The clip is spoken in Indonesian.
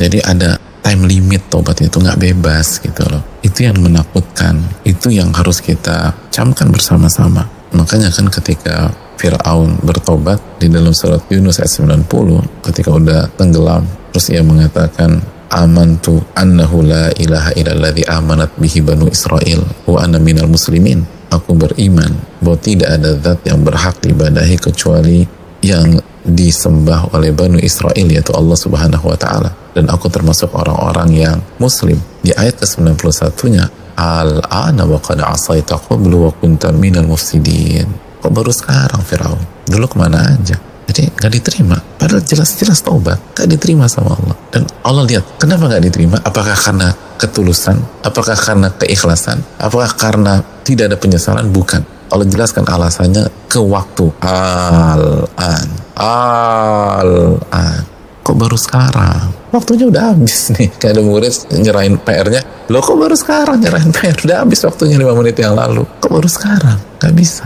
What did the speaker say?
Jadi ada time limit tobat itu nggak bebas gitu loh. Itu yang menakutkan. Itu yang harus kita camkan bersama-sama. Makanya kan ketika Fir'aun bertobat di dalam surat Yunus ayat 90 ketika udah tenggelam terus ia mengatakan amantu annahu la ilaha illalladzi amanat bihi banu Israel wa ana minal muslimin aku beriman bahwa tidak ada zat yang berhak diibadahi kecuali yang disembah oleh Banu Israel yaitu Allah Subhanahu wa taala dan aku termasuk orang-orang yang muslim. Di ayat ke-91-nya al-ana wa qad asaita qablu wa kunta minal mufsidin. Kok baru sekarang Firaun? Dulu ke mana aja? Jadi nggak diterima. Padahal jelas-jelas taubat. Nggak diterima sama Allah. Dan Allah lihat kenapa nggak diterima? Apakah karena ketulusan? Apakah karena keikhlasan? Apakah karena tidak ada penyesalan? Bukan. Allah jelaskan alasannya ke waktu. Al-an al-an kok baru sekarang? Waktunya udah habis nih. Kayak ada murid nyerahin PR-nya lo kok baru sekarang nyerahin PR udah habis waktunya 5 menit yang lalu. Kok baru sekarang? Gak bisa